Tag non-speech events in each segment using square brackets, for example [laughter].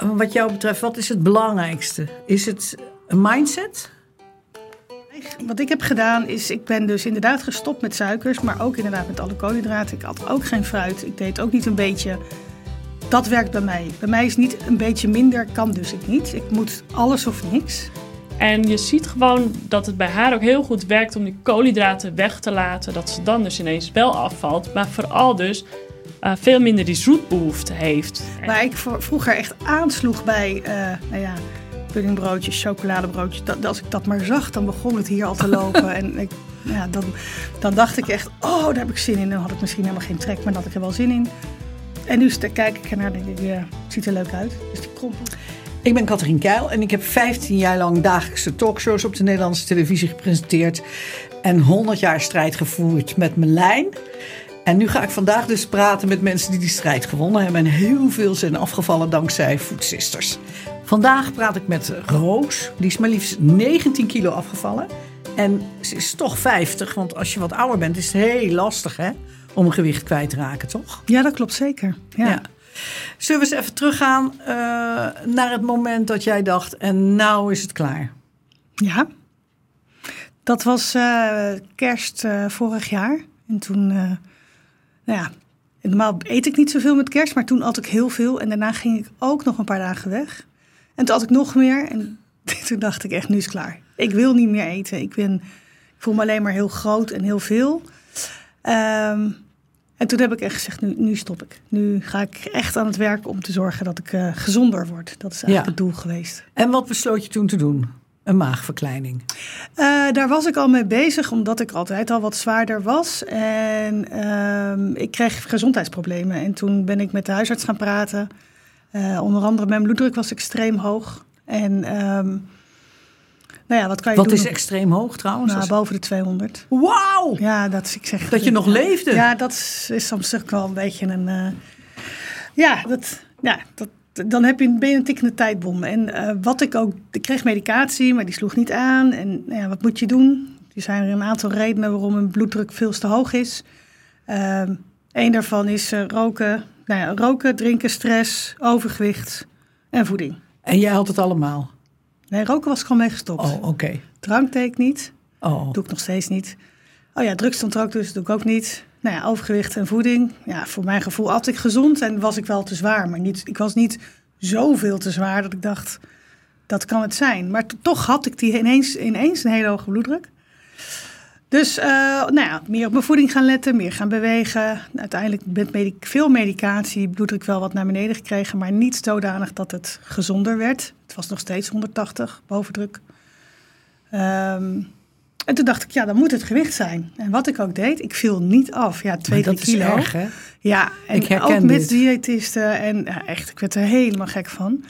wat jou betreft, wat is het belangrijkste? Is het een mindset? Wat ik heb gedaan is, ik ben dus inderdaad gestopt met suikers, maar ook inderdaad met alle koolhydraten. Ik had ook geen fruit. Ik deed ook niet een beetje. Dat werkt bij mij. Bij mij is niet een beetje minder, kan dus ik niet. Ik moet alles of niks. En je ziet gewoon dat het bij haar ook heel goed werkt om die koolhydraten weg te laten. Dat ze dan dus ineens wel afvalt. Maar vooral dus uh, veel minder die zoetbehoefte heeft. Waar ik vroeger echt aansloeg bij, uh, nou ja, puddingbroodjes, chocoladebroodjes. Dat, als ik dat maar zag, dan begon het hier al te lopen. [laughs] en ik, ja, dan, dan dacht ik echt, oh, daar heb ik zin in. Dan had ik misschien helemaal geen trek, maar dan had ik er wel zin in. En nu kijk ik ernaar en denk ik, ja, het ziet er leuk uit. Dus die krompel. Ik ben Katrien Keil en ik heb 15 jaar lang dagelijkse talkshows op de Nederlandse televisie gepresenteerd. En 100 jaar strijd gevoerd met mijn lijn. En nu ga ik vandaag dus praten met mensen die die strijd gewonnen hebben. En heel veel zijn afgevallen dankzij Food Sisters. Vandaag praat ik met Roos. Die is maar liefst 19 kilo afgevallen. En ze is toch 50, want als je wat ouder bent is het heel lastig hè, om een gewicht kwijt te raken, toch? Ja, dat klopt zeker. Ja. Zullen we eens even teruggaan uh, naar het moment dat jij dacht, en nou is het klaar? Ja, dat was uh, kerst uh, vorig jaar. En toen, nou ja, normaal eet ik niet zoveel met kerst, maar toen at ik heel veel. En daarna ging ik ook nog een paar dagen weg. En toen had ik nog meer. En [laughs] toen dacht ik echt, nu is het klaar. Ik wil niet meer eten. Ik, ben, ik voel me alleen maar heel groot en heel veel. Um, en toen heb ik echt gezegd, nu, nu stop ik. Nu ga ik echt aan het werk om te zorgen dat ik uh, gezonder word. Dat is eigenlijk het doel geweest. En wat besloot je toen te doen? Een maagverkleining? Uh, daar was ik al mee bezig, omdat ik altijd al wat zwaarder was. En uh, ik kreeg gezondheidsproblemen. En toen ben ik met de huisarts gaan praten. Uh, onder andere mijn bloeddruk was extreem hoog. En um, nou ja, wat kan je wat doen? is extreem hoog trouwens? Nou, boven de 200. Wauw! Ja, dat ik zeg. Dat je nog leefde? Ja, dat is, soms ook wel een beetje een. Uh, ja, dat, ja dat, dan heb je, ben je een tikkende tijdbom. En uh, wat ik ook. Ik kreeg medicatie, maar die sloeg niet aan. En nou ja, wat moet je doen? Er zijn er een aantal redenen waarom een bloeddruk veel te hoog is. Uh, een daarvan is uh, roken. Nou ja, roken, drinken, stress, overgewicht en voeding. En jij had het allemaal? Nee, roken was gewoon mee gestopt. Oh, oké. Drank deed ik niet. Oh. Doe ik nog steeds niet. Oh ja, drugs stond er ook dus, doe ik ook niet. Nou ja, overgewicht en voeding. Ja, voor mijn gevoel at ik gezond en was ik wel te zwaar. Maar niet, ik was niet zoveel te zwaar dat ik dacht, dat kan het zijn. Maar toch had ik die ineens, ineens een hele hoge bloeddruk. Dus uh, nou ja, meer op mijn voeding gaan letten, meer gaan bewegen. Uiteindelijk met veel medicatie, bloeddruk wel wat naar beneden gekregen, maar niet zodanig dat het gezonder werd. Het was nog steeds 180 bovendruk. Um, en toen dacht ik, ja, dan moet het gewicht zijn. En wat ik ook deed, ik viel niet af. Ja, twee, drie kilo. Is erg, hè? Ja, en ook met dit. diëtisten. En ja, echt, ik werd er helemaal gek van.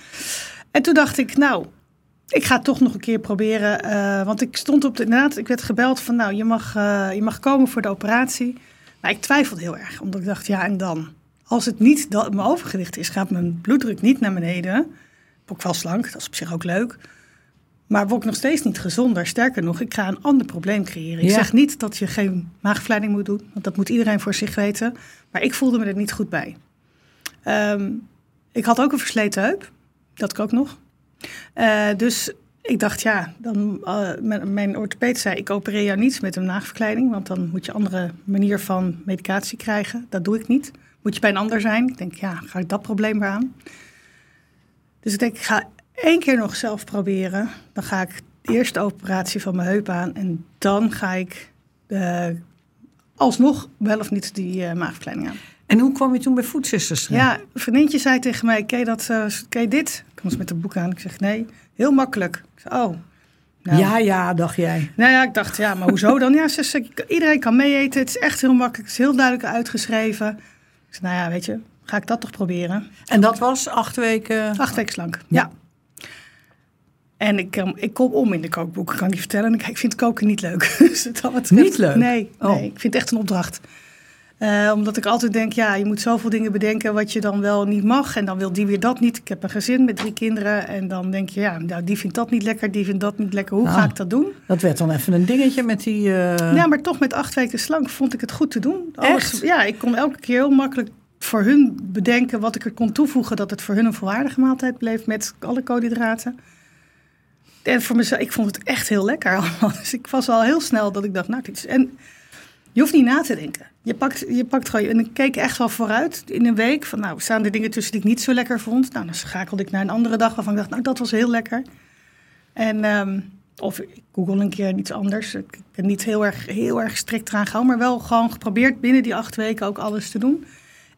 En toen dacht ik, nou, ik ga het toch nog een keer proberen. Uh, want ik stond op de, inderdaad, ik werd gebeld van, nou, je mag, uh, je mag komen voor de operatie. Maar ik twijfelde heel erg, omdat ik dacht, ja, en dan? Als het niet dat mijn overgewicht is, gaat mijn bloeddruk niet naar beneden. Ik wel slank, dat is op zich ook leuk. Maar word ik nog steeds niet gezonder. Sterker nog, ik ga een ander probleem creëren. Ik Ja. zeg niet dat je geen maagverleiding moet doen, want dat moet iedereen voor zich weten. Maar ik voelde me er niet goed bij. Ehm, ik had ook een versleten heup, dat ik ook nog. Eh, dus ik dacht, ja, dan, eh, mijn, mijn orthopeed zei, ik opereer jou niet met een maagverkleiding, want dan moet je een andere manier van medicatie krijgen. Dat doe ik niet. Moet je bij een ander zijn? Ik denk, ja, ga ik dat probleem weer aan? Dus ik denk, ik ga één keer nog zelf proberen. Dan ga ik eerst de operatie van mijn heup aan en dan ga ik eh, alsnog wel of niet die eh, maagverkleining aan. En hoe kwam je toen bij terecht? Ja, een vriendinnetje zei tegen mij, ken je, dat, ken je dit? Ik eens met een boek aan. Ik zeg, nee, heel makkelijk. Ik zeg, oh. Nou, ja, ja, dacht jij. Nou ja, ik dacht, ja, maar hoezo dan? Ja, zei, iedereen kan meeeten. Het is echt heel makkelijk. Het is heel duidelijk uitgeschreven. Ik zei, nou ja, weet je, ga ik dat toch proberen? En dat was acht weken? Acht weken slank, ja. En ik, um, ik kom om in de kookboeken, kan ik je vertellen. Ik, ik vind koken niet leuk. [laughs] dus Niet leuk? Nee, Oh. nee, ik vind het echt een opdracht. Uh, omdat ik altijd denk, ja, je moet zoveel dingen bedenken wat je dan wel niet mag. En dan wil die weer dat niet. Ik heb een gezin met drie kinderen. En dan denk je, ja, nou, die vindt dat niet lekker, die vindt dat niet lekker. Hoe Nou, ga ik dat doen? Dat werd dan even een dingetje met die... eh, Ja, maar toch met acht weken slank vond ik het goed te doen. Echt? Ja, ik kon elke keer heel makkelijk voor hun bedenken wat ik er kon toevoegen, dat het voor hun een volwaardige maaltijd bleef met alle koolhydraten. En voor mezelf, ik vond het echt heel lekker [laughs] allemaal. Dus ik was al heel snel dat ik dacht, nou, dit is... En je hoeft niet na te denken. Je pakt, je pakt gewoon, en ik keek echt wel vooruit in een week. Van nou, staan er dingen tussen die ik niet zo lekker vond? Nou, dan schakelde ik naar een andere dag waarvan ik dacht, nou, dat was heel lekker. En, ehm, of ik google een keer iets anders. Ik ben niet heel erg, heel erg strikt eraan gehouden, maar wel gewoon geprobeerd binnen die acht weken ook alles te doen.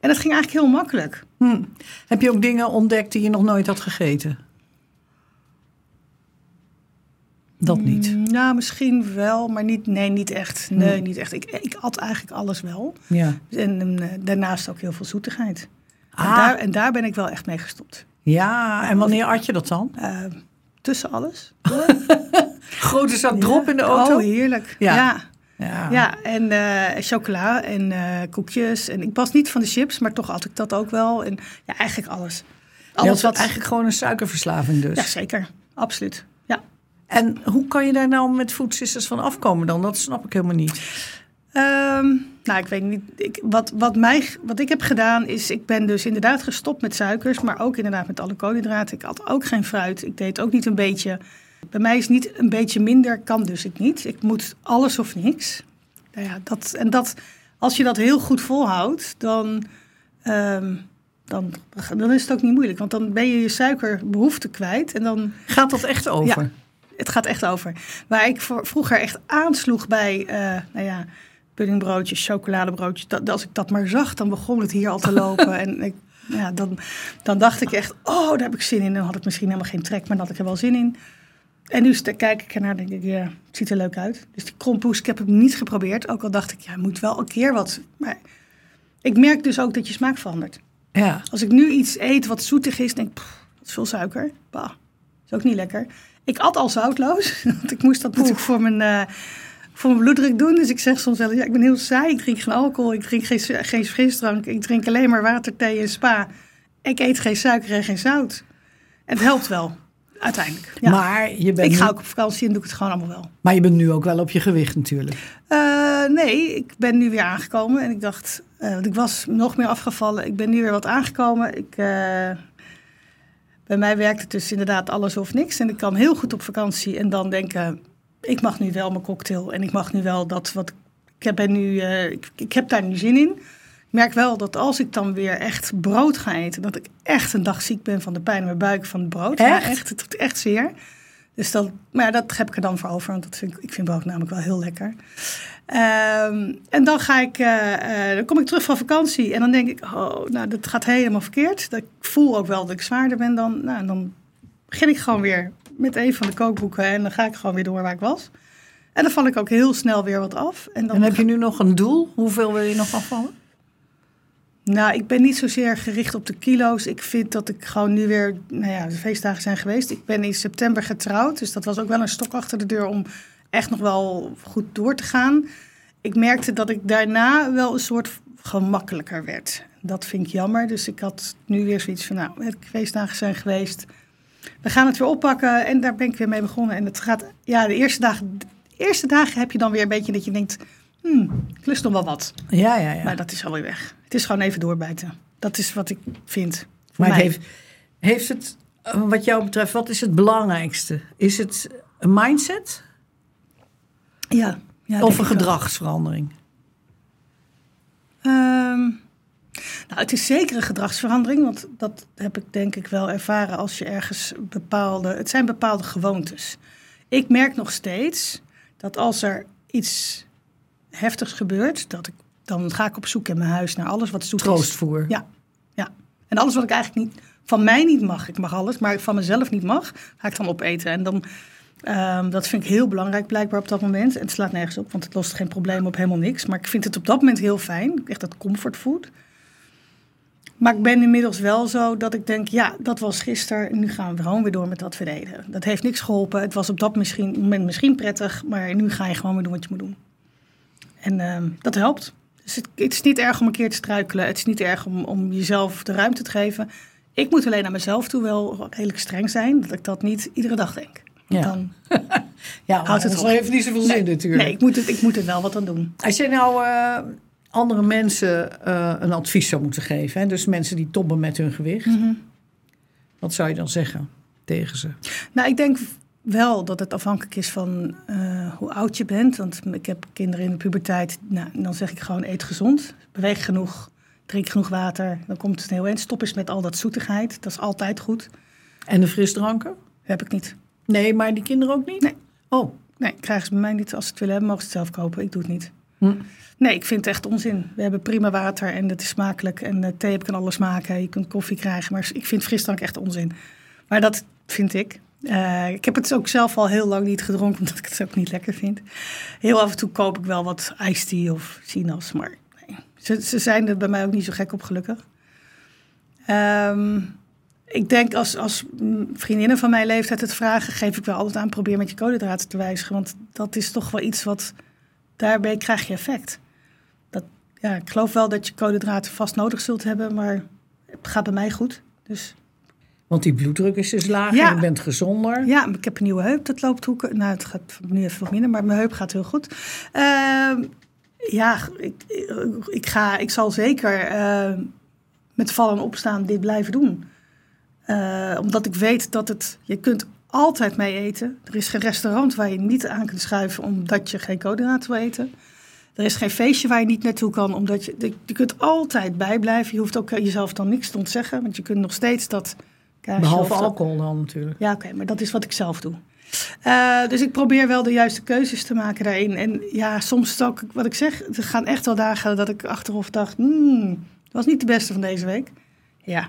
En dat ging eigenlijk heel makkelijk. Hm. Heb je ook dingen ontdekt die je nog nooit had gegeten? Dat niet. Mm, nou, misschien wel, maar niet, nee, niet echt. Nee, niet echt. Ik, ik at eigenlijk alles wel. Ja. En, eh, daarnaast ook heel veel zoetigheid. En, Ah. daar, en daar ben ik wel echt mee gestopt. Ja, en wanneer at je dat dan? Eh, tussen alles. [laughs] Grote zak drop in de auto? Oh, heerlijk. Ja. Ja, ja. ja. en eh, chocola en eh, koekjes. En ik was niet van de chips, maar toch at ik dat ook wel. En ja, eigenlijk alles. Alles had wat... eigenlijk gewoon een suikerverslaving dus. Ja, zeker. Absoluut. Ja. En hoe kan je daar nou met Food Sisters van afkomen dan? Dat snap ik helemaal niet. Ehm, nou, ik weet niet. Ik, wat, wat, mij, wat ik heb gedaan is, ik ben dus inderdaad gestopt met suikers, maar ook inderdaad met alle koolhydraten. Ik had ook geen fruit. Ik deed ook niet een beetje. Bij mij is niet een beetje minder, kan dus ik niet. Ik moet alles of niks. Nou ja, dat, en dat, als je dat heel goed volhoudt, dan, ehm, dan, dan is het ook niet moeilijk. Want dan ben je je suikerbehoefte kwijt en dan Gaat dat echt over? Het gaat echt over. Waar ik voor, vroeger echt aansloeg bij, eh, nou ja, puddingbroodjes, chocoladebroodjes. Dat, als ik dat maar zag, dan begon het hier al te lopen. [laughs] en ik, ja, dan, dan dacht ik echt, oh, daar heb ik zin in. Dan had ik misschien helemaal geen trek, maar dan had ik er wel zin in. En nu sta- kijk ik ernaar en denk ik, ja, het ziet er leuk uit. Dus die krompoes, ik heb hem niet geprobeerd. Ook al dacht ik, ja, moet wel een keer wat. Maar ik merk dus ook dat je smaak verandert. Ja. Als ik nu iets eet wat zoetig is, denk ik, pff, dat is veel suiker. Bah, is ook niet lekker. Ik at al zoutloos, [laughs] want ik moest dat natuurlijk voor mijn, eh, voor mijn bloeddruk doen. Dus ik zeg soms wel, ja, ik ben heel saai, ik drink geen alcohol, ik drink geen, geen frisdrank, ik drink alleen maar water, thee en spa. Ik eet geen suiker en geen zout. En het helpt wel, uiteindelijk. Ja. Maar, je bent ik ga nu, ook op vakantie en doe ik het gewoon allemaal wel. maar je bent nu ook wel op je gewicht natuurlijk. Eh, nee, ik ben nu weer aangekomen en ik dacht, eh, want ik was nog meer afgevallen. Ik ben nu weer wat aangekomen. Ik, bij mij werkt het dus inderdaad alles of niks. En ik kan heel goed op vakantie en dan denken, ik mag nu wel mijn cocktail en ik mag nu wel dat wat ik heb, ben nu, eh, ik, ik heb daar nu zin in. Ik merk wel dat als ik dan weer echt brood ga eten, dat ik echt een dag ziek ben van de pijn in mijn buik van het brood. Ja, echt het doet echt zeer. Dus dat, maar dat heb ik er dan voor over, want dat vind ik, ik vind brood namelijk wel heel lekker. Ehm, en dan ga ik, eh, eh, dan kom ik terug van vakantie en dan denk ik, oh, nou, dat gaat helemaal verkeerd. Dat, ik voel ook wel dat ik zwaarder ben dan, nou, en dan begin ik gewoon weer met een van de kookboeken en dan ga ik gewoon weer door waar ik was. En dan val ik ook heel snel weer wat af. En dan En heb je nu nog een doel? Hoeveel wil je nog afvallen? Nou, ik ben niet zozeer gericht op de kilo's. Ik vind dat ik gewoon nu weer, nou ja, de feestdagen zijn geweest. Ik ben in september getrouwd, dus dat was ook wel een stok achter de deur om echt nog wel goed door te gaan. Ik merkte dat ik daarna wel een soort gemakkelijker werd. Dat vind ik jammer. Dus ik had nu weer zoiets van, nou, de feestdagen zijn geweest. We gaan het weer oppakken en daar ben ik weer mee begonnen. En het gaat, ja, de eerste dagen, de eerste dagen heb je dan weer een beetje dat je denkt, hmm, ik lust nog wel wat. Ja, ja, ja. Maar dat is alweer weg. Het is gewoon even doorbijten. Dat is wat ik vind. Maar mij. heeft, heeft het, wat jou betreft, wat is het belangrijkste? Is het een mindset Ja. ja of een gedragsverandering? Ehm, nou, het is zeker een gedragsverandering. Want dat heb ik denk ik wel ervaren als je ergens bepaalde... Het zijn bepaalde gewoontes. Ik merk nog steeds dat als er iets heftigs gebeurt... Dat ik, dan ga ik op zoek in mijn huis naar alles wat zoet is. Troostvoer. Ja, ja. En alles wat ik eigenlijk niet, van mij niet mag, ik mag alles, maar van mezelf niet mag, ga ik dan opeten. En dan, ehm, dat vind ik heel belangrijk blijkbaar op dat moment. En het slaat nergens op, want het lost geen probleem op helemaal niks. Maar ik vind het op dat moment heel fijn, echt dat comfortfood. Maar ik ben inmiddels wel zo dat ik denk, ja, dat was gisteren. Nu gaan we gewoon weer door met wat we deden. Dat heeft niks geholpen. Het was op dat misschien, moment misschien prettig, maar nu ga je gewoon weer doen wat je moet doen. En ehm, dat helpt. Dus het, het is niet erg om een keer te struikelen. Het is niet erg om, om jezelf de ruimte te geven. Ik moet alleen naar mezelf toe wel redelijk streng zijn. Dat ik dat niet iedere dag denk. Ja. Dan, [laughs] Ja, Houdt het op. heeft niet zoveel zin nee, natuurlijk. nee ik, moet het, ik moet er wel wat aan doen. Als je nou, eh, andere mensen eh, een advies zou moeten geven. Hè? Dus mensen die tobben met hun gewicht. Mhm. Wat zou je dan zeggen tegen ze? Nou, ik denk wel dat het afhankelijk is van eh, hoe oud je bent. Want ik heb kinderen in de puberteit. Nou, dan zeg ik gewoon eet gezond. Beweeg genoeg. Drink genoeg water. Dan komt het heel eind. Stop eens met al dat zoetigheid. Dat is altijd goed. En de frisdranken? Heb ik niet. Nee, maar die kinderen ook niet? Nee. Oh. Nee, krijgen ze bij mij niet. Als ze het willen hebben, mogen ze het zelf kopen. Ik doe het niet. Hm. Nee, ik vind het echt onzin. We hebben prima water en het is smakelijk. En eh, thee heb ik kan alles maken. Je kunt koffie krijgen. Maar ik vind frisdrank echt onzin. Maar dat vind ik. Eh, ik heb het ook zelf al heel lang niet gedronken, [laughs] omdat ik het ook niet lekker vind. Heel af en toe koop ik wel wat iced tea of sinaas, maar nee. Ze, ze zijn er bij mij ook niet zo gek op, gelukkig. Ehm, ik denk als, als vriendinnen van mijn leeftijd het vragen, geef ik wel altijd aan, probeer met je koolhydraten te wijzigen. Want dat is toch wel iets wat, daarbij krijg je effect. Dat, ja, ik geloof wel dat je koolhydraten vast nodig zult hebben, maar het gaat bij mij goed. Dus Want die bloeddruk is dus lager, Ja. je bent gezonder. Ja, ik heb een nieuwe heup, dat loopt hoeken. Nou, het gaat nu even wat minder, maar mijn heup gaat heel goed. Ehm, ja, ik, ik, ga, ik zal zeker ehm, met vallen en opstaan dit blijven doen. Eh, omdat ik weet dat het, je kunt altijd mee eten. Er is geen restaurant waar je niet aan kunt schuiven omdat je geen koolhydraten wil eten. Er is geen feestje waar je niet naartoe kan, omdat je, je kunt altijd bijblijven. Je hoeft ook jezelf dan niks te ontzeggen, want je kunt nog steeds dat Behalve alcohol dan natuurlijk. ja, oké, maar dat is wat ik zelf doe. Eh, dus ik probeer wel de juiste keuzes te maken daarin. En ja, soms is het ook wat ik zeg. Er gaan echt wel dagen dat ik achteraf dacht... Hmm, dat was niet de beste van deze week. Ja,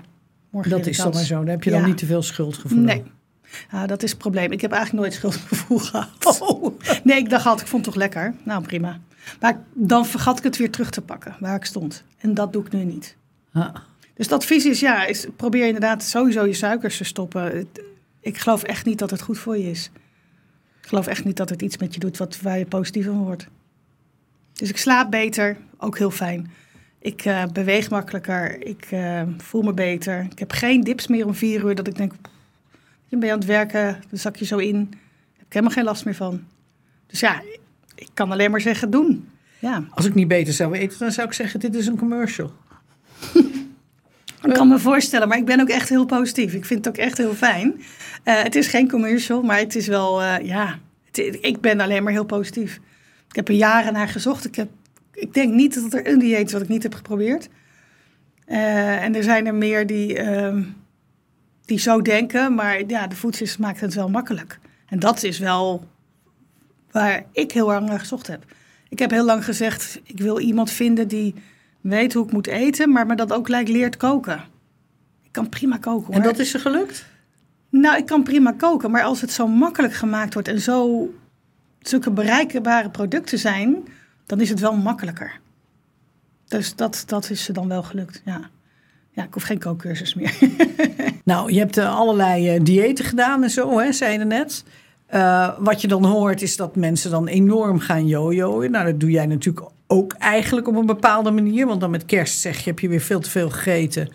morgen Dat is dan maar zo. Dan heb je dan niet te veel schuldgevoel. Nee. Ja, dat is het probleem. Ik heb eigenlijk nooit schuldgevoel [laughs] gehad. Nee, ik dacht altijd, ik vond het toch lekker. Nou, prima. Maar dan vergat ik het weer terug te pakken, waar ik stond. En dat doe ik nu niet. Ah. Dus het advies is, ja, is, probeer inderdaad sowieso je suikers te stoppen. Ik geloof echt niet dat het goed voor je is. Ik geloof echt niet dat het iets met je doet wat, waar je positief van wordt. Dus ik slaap beter, ook heel fijn. Ik eh, beweeg makkelijker, ik eh, voel me beter. Ik heb geen dips meer om vier uur dat ik denk, je bent aan het werken, dan zak je zo in. Daar heb ik helemaal geen last meer van. Dus ja, ik kan alleen maar zeggen, doen. Ja. Als ik niet beter zou weten, dan zou ik zeggen: dit is een commercial. [laughs] Ik kan me voorstellen, maar ik ben ook echt heel positief. Ik vind het ook echt heel fijn. Eh, het is geen commercial, maar het is wel, eh, ja, het- ik ben alleen maar heel positief. Ik heb er jaren naar gezocht. Ik, heb, ik denk niet dat er een dieet is wat ik niet heb geprobeerd. Eh, en er zijn er meer die, ehm, die zo denken, maar ja, de voedsels maakt het wel makkelijk. En dat is wel waar ik heel lang naar gezocht heb. Ik heb heel lang gezegd, ik wil iemand vinden die weet hoe ik moet eten, maar me dat ook gelijk leert koken. Ik kan prima koken hoor. En dat is ze gelukt? Nou, ik kan prima koken, maar als het zo makkelijk gemaakt wordt en zo zulke bereikbare producten zijn, dan is het wel makkelijker. Dus dat, dat is ze dan wel gelukt, ja. Ja, ik hoef geen kookcursus meer. [laughs] Nou, je hebt eh, allerlei eh, diëten gedaan en zo, hè, zei je net. Eh, wat je dan hoort is dat mensen dan enorm gaan jojoen. Nou, dat doe jij natuurlijk ook eigenlijk op een bepaalde manier. Want dan met kerst zeg je, heb je weer veel te veel gegeten.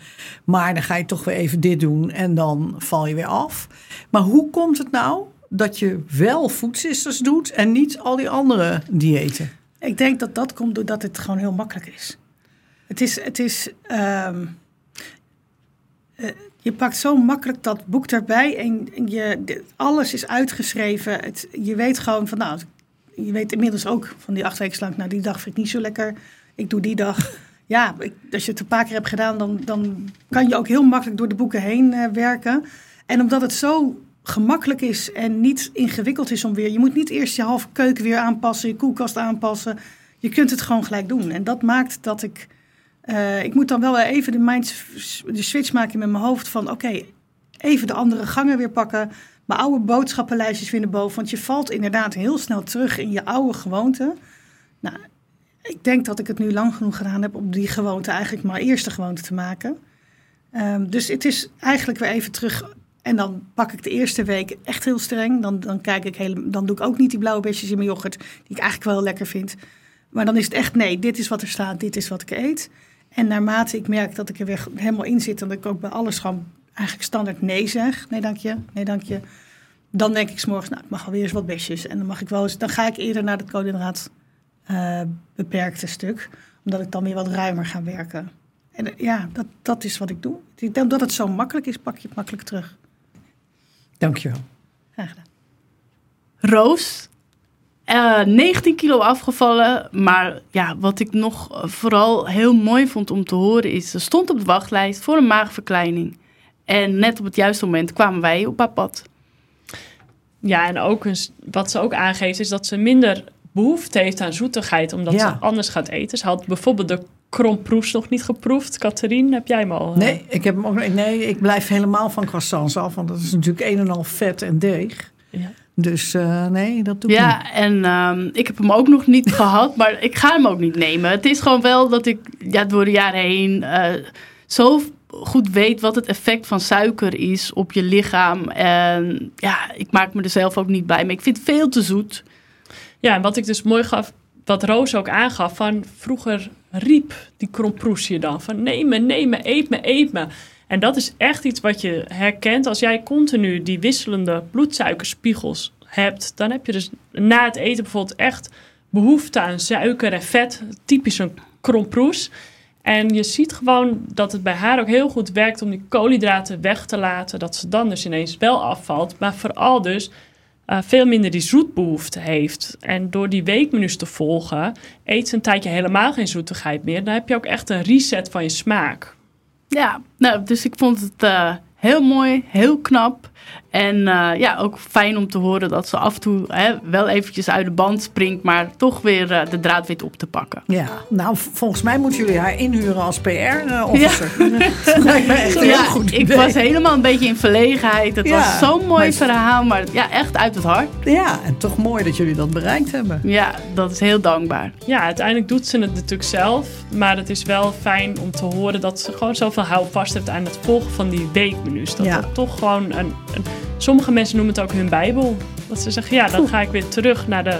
Maar dan ga je toch weer even dit doen en dan val je weer af. Maar hoe komt het nou dat je wel Food Sisters doet en niet al die andere diëten? Ik denk dat dat komt doordat het gewoon heel makkelijk is. Het is, het is ehm, eh, je pakt zo makkelijk dat boek erbij en je, alles is uitgeschreven. Het, je weet gewoon van, nou, je weet inmiddels ook van die acht weken slank, nou, die dag vind ik niet zo lekker. Ik doe die dag. Ja, als je het een paar keer hebt gedaan, dan, dan kan je ook heel makkelijk door de boeken heen eh, werken. En omdat het zo gemakkelijk is en niet ingewikkeld is om weer... Je moet niet eerst je halve keuken weer aanpassen, je koelkast aanpassen. Je kunt het gewoon gelijk doen. En dat maakt dat ik... eh, ik moet dan wel even de, mind, de switch maken met mijn hoofd van... Oké, even de andere gangen weer pakken. Mijn oude boodschappenlijstjes naar boven. Want je valt inderdaad heel snel terug in je oude gewoonte. Nou, ik denk dat ik het nu lang genoeg gedaan heb om die gewoonte eigenlijk maar eerste gewoonte te maken. Ehm, dus het is eigenlijk weer even terug. En dan pak ik de eerste week echt heel streng. Dan, dan, kijk ik hele, dan doe ik ook niet die blauwe besjes in mijn yoghurt, die ik eigenlijk wel lekker vind. Maar dan is het echt nee, dit is wat er staat, dit is wat ik eet. En naarmate ik merk dat ik er weer helemaal in zit en dat ik ook bij alles gewoon eigenlijk standaard nee zeg. Nee, dank je. Nee, dank je. Dan denk ik 's morgens, nou, ik mag alweer eens wat besjes. En dan mag ik wel eens, dan ga ik eerder naar het koolhydraat eh, beperkte stuk. Omdat ik dan weer wat ruimer ga werken. En eh, ja, dat, dat is wat ik doe. Ik denk dat het zo makkelijk is, pak je het makkelijk terug. Dankjewel. Graag gedaan. Roos, eh, 19 kilo afgevallen. Maar ja, wat ik nog vooral heel mooi vond om te horen is... ze stond op de wachtlijst voor een maagverkleining. En net op het juiste moment kwamen wij op haar pad. Ja, en ook een, wat ze ook aangeeft is dat ze minder behoefte heeft aan zoetigheid, omdat Ja. ze anders gaat eten. Ze had bijvoorbeeld de kromproes nog niet geproefd. Catherine, heb jij hem al? eh? Nee, ik heb hem ook, nog- nee, ik blijf helemaal van croissants af, want dat is natuurlijk een en al vet en deeg. Ja. Dus eh, nee, dat doe ik niet. Ja, en ehm, ik heb hem ook nog niet [laughs] gehad, maar ik ga hem ook niet nemen. Het is gewoon wel dat ik ja, door de jaren heen eh, zo goed weet wat het effect van suiker is op je lichaam. En ja, ik maak me er zelf ook niet bij, maar ik vind het veel te zoet. Ja, en wat ik dus mooi gaf, wat Roos ook aangaf, van vroeger riep die kromproes je dan van neem me, neem me, eet me, eet me. En dat is echt iets wat je herkent als jij continu die wisselende bloedsuikerspiegels hebt. Dan heb je dus na het eten bijvoorbeeld echt behoefte aan suiker en vet, typisch een kromproes. En je ziet gewoon dat het bij haar ook heel goed werkt om die koolhydraten weg te laten. Dat ze dan dus ineens wel afvalt. Maar vooral dus eh, veel minder die zoetbehoefte heeft. En door die weekmenus te volgen, eet ze een tijdje helemaal geen zoetigheid meer. Dan heb je ook echt een reset van je smaak. Ja, nou, dus ik vond het eh, heel mooi, heel knap. En eh, ja, ook fijn om te horen dat ze af en toe hè, wel eventjes uit de band springt, maar toch weer eh, de draad weet op te pakken. Ja, nou, volgens mij moeten jullie haar inhuren als PR-officer. [laughs] Dat lijkt me echt een heel Ja, goed ik was helemaal een beetje in verlegenheid. Het Ja, was zo'n mooi maar- verhaal, maar ja, echt uit het hart. Ja, en toch mooi dat jullie dat bereikt hebben. Ja, dat is heel dankbaar. Ja, uiteindelijk doet ze het natuurlijk zelf. Maar het is wel fijn om te horen dat ze gewoon zoveel houvast heeft aan het volgen van die weekmenus. Dat Ja. dat toch gewoon een... Sommige mensen noemen het ook hun bijbel. Dat ze zeggen, ja, dan ga ik weer terug naar de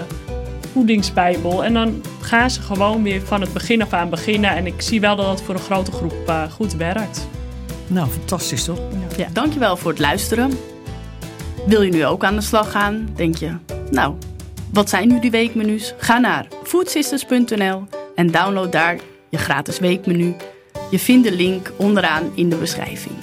voedingsbijbel. En dan gaan ze gewoon weer van het begin af aan beginnen. En ik zie wel dat dat voor een grote groep eh, goed werkt. Nou, fantastisch toch? Ja, dankjewel voor het luisteren. Wil je nu ook aan de slag gaan? Denk je, nou, wat zijn nu die weekmenu's? Ga naar foodsisters.nl en download daar je gratis weekmenu. Je vindt de link onderaan in de beschrijving.